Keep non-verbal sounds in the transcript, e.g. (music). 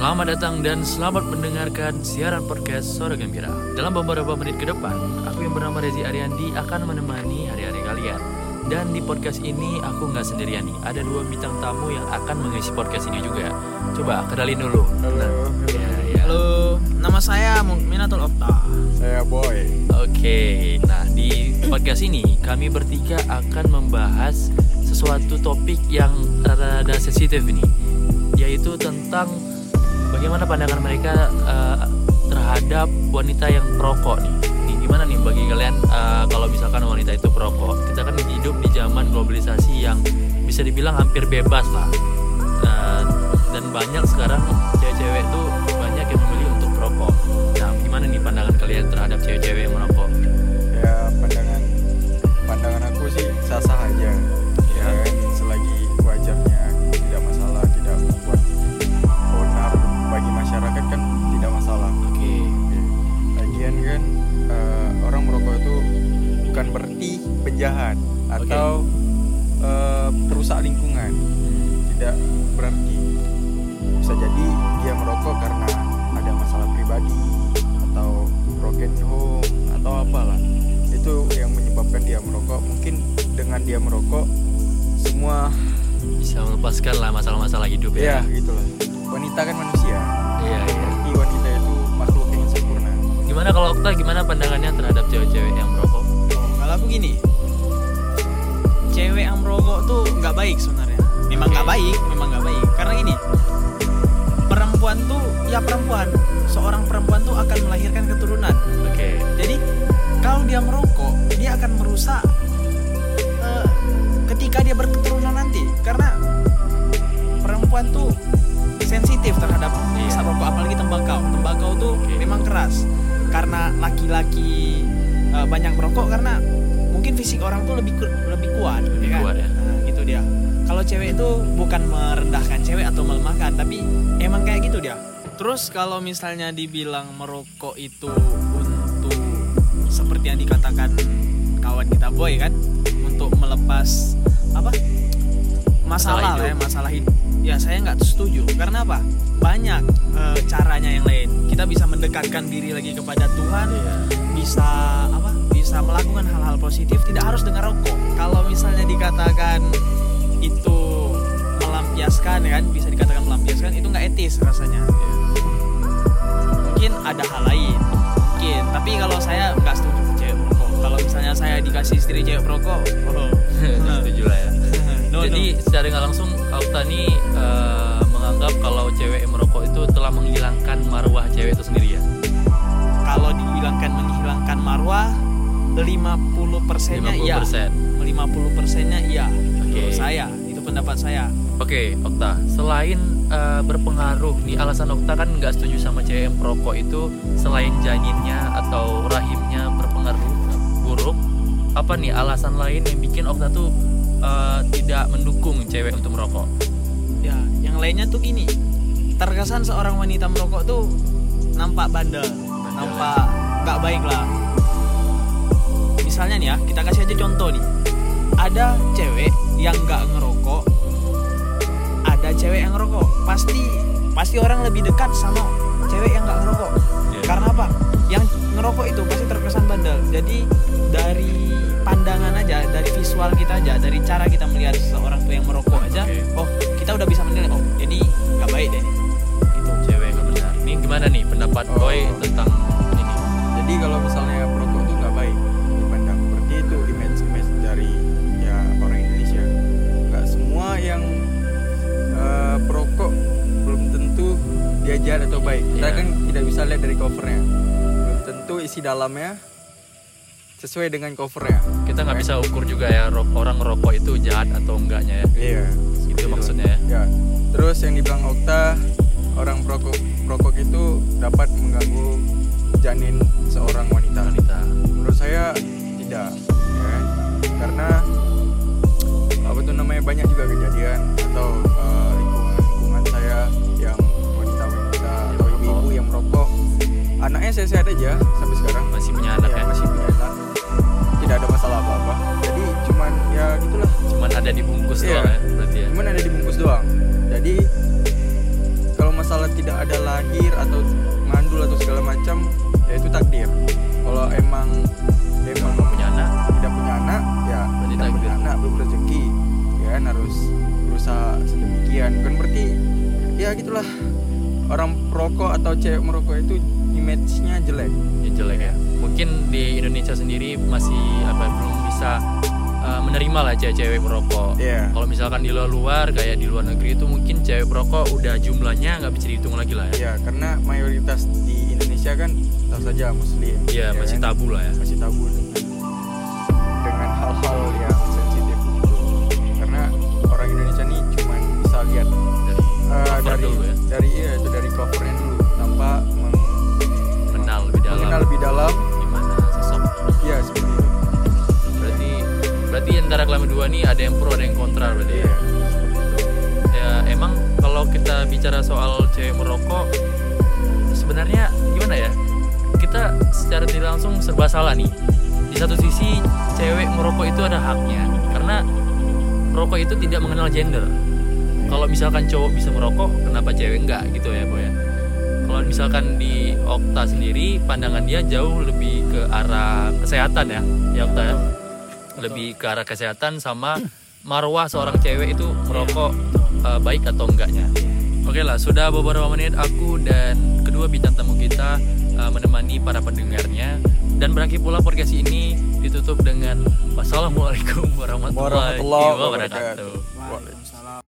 Selamat datang dan selamat mendengarkan siaran podcast Sore Gembira. Dalam beberapa menit ke depan, aku yang bernama Rezi Ariandi akan menemani hari-hari kalian. Dan di podcast ini aku nggak sendirian nih, ada dua bintang tamu yang akan mengisi podcast ini juga. Coba kenalin dulu. Halo, Ya, ya. Halo, nama saya Minatul Okta. saya Boy. Oke, nah di podcast ini kami bertiga akan membahas sesuatu topik yang rada sensitif ini, yaitu tentang bagaimana pandangan mereka eh, terhadap wanita yang perokok nih. Nih, gimana nih bagi kalian eh, kalau misalkan wanita itu perokok? Kita kan hidup di zaman globalisasi yang bisa dibilang hampir bebas lah. Penjahat atau eh, perusak lingkungan. Tidak berarti bisa jadi dia merokok karena ada masalah pribadi atau broken home atau apalah itu yang menyebabkan dia merokok mungkin dengan dia merokok semua Bisa melepaskan lah masalah-masalah hidup ya ya. gitulah wanita kan manusia Iya, iya. wanita itu makhluk yang sempurna Gimana kalau Okta gimana pandangannya terhadap cewek-cewek yang merokok? Kalau aku gini, cewek yang merokok tuh nggak baik sebenarnya. Memang nggak Oke. baik, memang nggak baik. Karena gini, perempuan tuh ya perempuan, seorang perempuan tuh akan melahirkan keturunan. Oke. Jadi kalau dia merokok, dia akan merusak eh, ketika dia berketurunan nanti. Karena perempuan tuh sensitif terhadap asap rokok, apalagi tembakau. Tembakau tuh Oke. memang keras. Karena laki-laki banyak merokok karena mungkin fisik orang tuh lebih ku- lebih kuat, Lebih ya kan? kuat ya. Nah, gitu dia. Kalau cewek itu bukan merendahkan cewek atau melemahkan, tapi emang kayak gitu dia. Terus kalau misalnya dibilang merokok itu untuk seperti yang dikatakan kawan kita boy kan, untuk melepas apa Masalah masalah, lah ya masalah hidup. Ya saya nggak setuju. Karena apa? Banyak eh, caranya mendekatkan diri lagi kepada Tuhan Iya. bisa apa bisa melakukan hal-hal positif tidak harus dengan rokok kalau misalnya dikatakan itu melampiaskan ya kan bisa dikatakan melampiaskan itu nggak etis rasanya mungkin ada hal lain mungkin tapi kalau saya nggak setuju cewek merokok kalau misalnya saya dikasih istri cewek merokok oh Setuju lah ya. (laughs) no, Jadi secara nggak langsung Okta nih eh, menganggap kalau cewek merokok itu telah menghilangkan marwah cewek itu sendiri no. Kalau dibilangkan menghilangkan marwah 50 persennya iya 50%. 50 persennya iya. Menurut saya itu pendapat saya Oke, Okta. Selain eh, berpengaruh nih alasan Okta kan nggak setuju sama cewek yang perokok itu selain janinnya atau rahimnya berpengaruh buruk, apa nih alasan lain yang bikin Okta tuh eh, tidak mendukung cewek untuk merokok? ya yang lainnya tuh gini terkesan seorang wanita merokok tuh nampak bandel nampak nggak baik lah. Misalnya nih ya kita kasih aja contoh nih. Ada cewek yang nggak ngerokok. Ada cewek yang ngerokok. Pasti pasti orang lebih dekat sama cewek yang nggak ngerokok. Iya. karena apa? Yang ngerokok itu pasti terkesan bandel. Jadi dari pandangan aja dari visual kita aja dari cara kita melihat seseorang dia jahat atau baik kita Iya. kan tidak bisa lihat dari covernya belum tentu isi dalamnya sesuai dengan covernya Kita nggak bisa ukur juga ya orang ngerokok itu jahat atau enggaknya ya. iya Itu seperti maksudnya ya. ya terus yang dibilang Okta orang perokok perokok itu dapat mengganggu janin seorang wanita Wanita. menurut saya sekarang Masih punya anak Ya, ya. masih punya anak. Tidak ada masalah apa-apa. Jadi cuman ya gitulah. Cuman ada dibungkus Iya. doang ya berarti ya. cuman ada dibungkus doang. Jadi kalau masalah tidak ada lahir atau mandul atau segala macam ya itu takdir. Kalau emang emang punya anak? tidak punya anak ya Berarti tidak punya takdir. anak belum rezeki. Ya kan harus berusaha sedemikian. Kan berarti ya gitulah. Orang perokok atau cewek merokok itu image-nya jelek. Ya jelek ya. Mungkin di Indonesia sendiri masih apa belum bisa uh, menerima lah cewek-cewek merokok. Iya. kalau misalkan di luar luar kayak di luar negeri itu mungkin cewek merokok udah jumlahnya nggak bisa dihitung lagi lah ya. Ya karena mayoritas di Indonesia kan tahu saja muslim. Iya, ya masih kan? tabu lah ya. Masih tabu dengan dengan hal-hal yang kalian berdua nih ada yang pro ada yang kontra berarti ya? Ya emang kalau kita bicara soal cewek merokok sebenarnya gimana ya? Kita secara tidak langsung serba salah nih. Di satu sisi cewek merokok itu ada haknya. Karena merokok itu tidak mengenal gender. Kalau misalkan cowok bisa merokok kenapa cewek enggak gitu ya boy? Kalau misalkan di Okta sendiri pandangan dia jauh lebih ke arah kesehatan ya ya Okta ya lebih ke arah kesehatan sama marwah seorang cewek itu merokok uh, baik atau enggaknya. Oke lah, sudah beberapa menit aku dan kedua bintang tamu kita uh, menemani para pendengarnya dan berakhir pula podcast ini ditutup dengan wassalamualaikum warahmatullahi Warahmatullahi wabarakatuh. wabarakatuh.